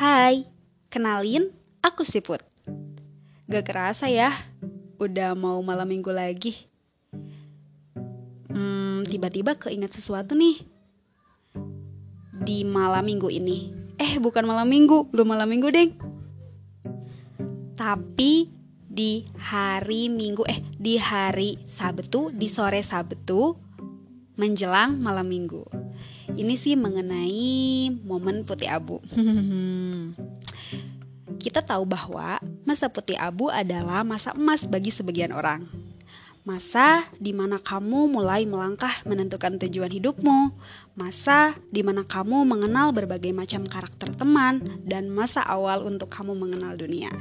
Hai, kenalin, aku Siput. Gak kerasa ya, udah mau malam minggu lagi. Hmm, tiba-tiba keinget sesuatu nih. Di malam minggu ini. Eh, bukan malam minggu, belum malam minggu, deng. Tapi di hari minggu, eh, di hari Sabtu, di sore Sabtu, menjelang malam minggu. Ini sih mengenai momen putih abu. Kita tahu bahwa masa putih abu adalah masa emas bagi sebagian orang. Masa di mana kamu mulai melangkah menentukan tujuan hidupmu, masa di mana kamu mengenal berbagai macam karakter teman, dan masa awal untuk kamu mengenal dunia.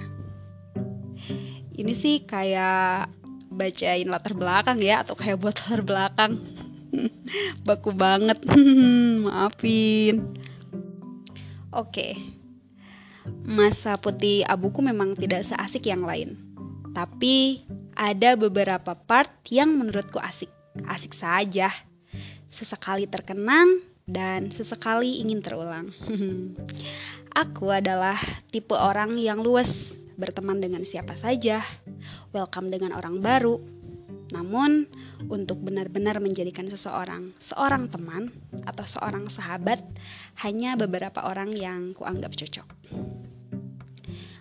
Ini sih kayak bacain latar belakang ya, atau kayak buat latar belakang. Baku banget, maafin. Oke, masa putih abuku memang tidak seasik yang lain. Tapi ada beberapa part yang menurutku asik. Asik saja. Sesekali terkenang dan sesekali ingin terulang. Aku adalah tipe orang yang luas, berteman dengan siapa saja, welcome dengan orang baru. Namun, untuk benar-benar menjadikan seseorang seorang teman atau seorang sahabat, hanya beberapa orang yang kuanggap cocok.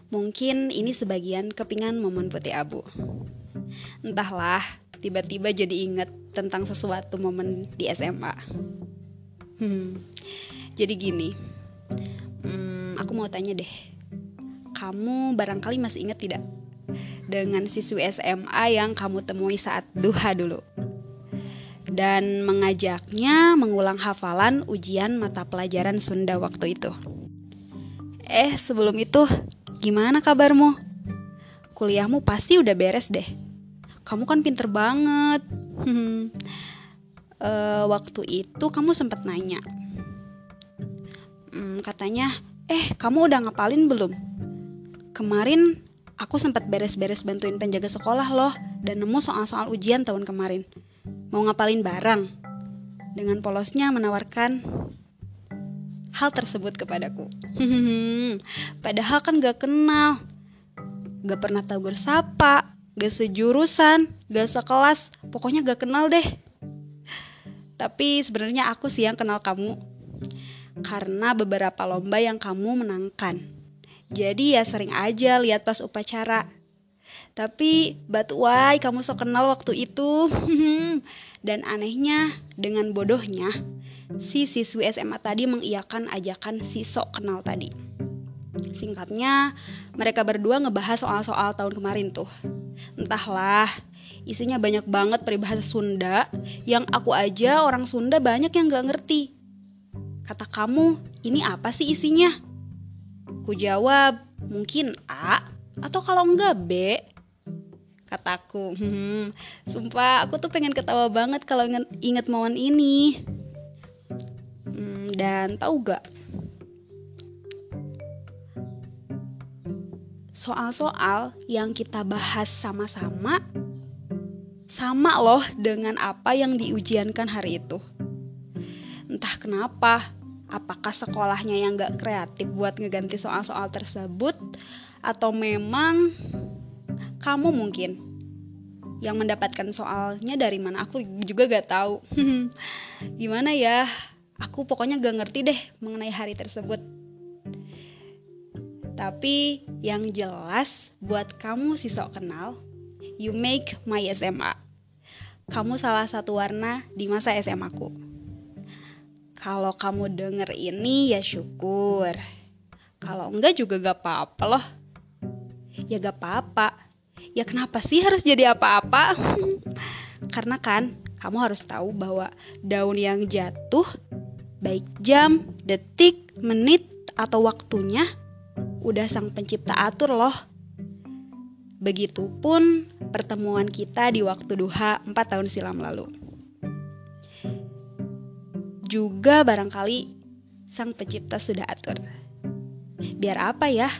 Mungkin ini sebagian kepingan momen putih abu. Entahlah, tiba-tiba jadi inget tentang sesuatu momen di SMA. Hmm, jadi gini, hmm, aku mau tanya deh, kamu barangkali masih ingat tidak dengan siswi SMA yang kamu temui saat duha dulu? Dan mengajaknya mengulang hafalan ujian mata pelajaran Sunda waktu itu. Eh, sebelum itu, Gimana kabarmu? Kuliahmu pasti udah beres deh. Kamu kan pinter banget. uh, waktu itu kamu sempat nanya. Hmm, katanya, eh kamu udah ngapalin belum? Kemarin aku sempat beres-beres bantuin penjaga sekolah loh dan nemu soal-soal ujian tahun kemarin. Mau ngapalin bareng? Dengan polosnya menawarkan hal tersebut kepadaku. Padahal kan gak kenal, gak pernah tahu sapa, gak sejurusan, gak sekelas, pokoknya gak kenal deh. Tapi sebenarnya aku sih yang kenal kamu karena beberapa lomba yang kamu menangkan. Jadi ya sering aja lihat pas upacara. Tapi but why kamu so kenal waktu itu? Dan anehnya dengan bodohnya si siswi SMA tadi mengiyakan ajakan si sok kenal tadi. Singkatnya, mereka berdua ngebahas soal-soal tahun kemarin tuh. Entahlah, isinya banyak banget peribahasa Sunda yang aku aja orang Sunda banyak yang gak ngerti. Kata kamu, ini apa sih isinya? Ku jawab, mungkin A, atau kalau enggak B. Kataku, hmm, sumpah aku tuh pengen ketawa banget kalau inget, inget momen ini. Dan tahu gak? Soal-soal yang kita bahas sama-sama sama loh dengan apa yang diujiankan hari itu. Entah kenapa, apakah sekolahnya yang gak kreatif buat ngeganti soal-soal tersebut atau memang kamu mungkin yang mendapatkan soalnya dari mana aku juga gak tahu gimana ya Aku pokoknya gak ngerti deh mengenai hari tersebut. Tapi yang jelas buat kamu si sok kenal, you make my SMA. Kamu salah satu warna di masa SMA ku. Kalau kamu denger ini ya syukur. Kalau enggak juga gak apa-apa loh. Ya gak apa-apa. Ya kenapa sih harus jadi apa-apa? Karena kan kamu harus tahu bahwa daun yang jatuh baik jam, detik, menit, atau waktunya, udah sang pencipta atur loh. Begitupun pertemuan kita di waktu duha 4 tahun silam lalu. Juga barangkali sang pencipta sudah atur. Biar apa ya?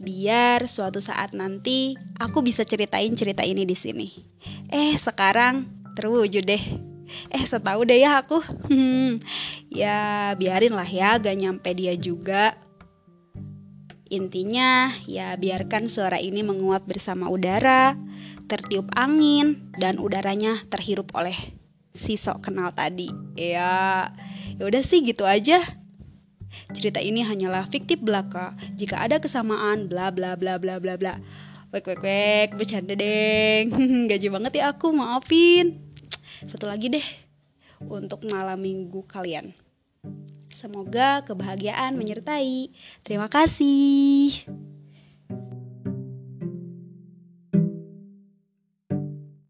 Biar suatu saat nanti aku bisa ceritain cerita ini di sini. Eh, sekarang terwujud deh. Eh setahu deh ya aku hmm, Ya biarin lah ya gak nyampe dia juga Intinya, ya biarkan suara ini menguap bersama udara, tertiup angin, dan udaranya terhirup oleh si sok kenal tadi. Ya, ya udah sih gitu aja. Cerita ini hanyalah fiktif belaka. Jika ada kesamaan, bla bla bla bla bla bla. Wek wek wek, bercanda deng. Gaji banget ya aku, maafin. Satu lagi deh untuk malam minggu kalian. Semoga kebahagiaan menyertai. Terima kasih.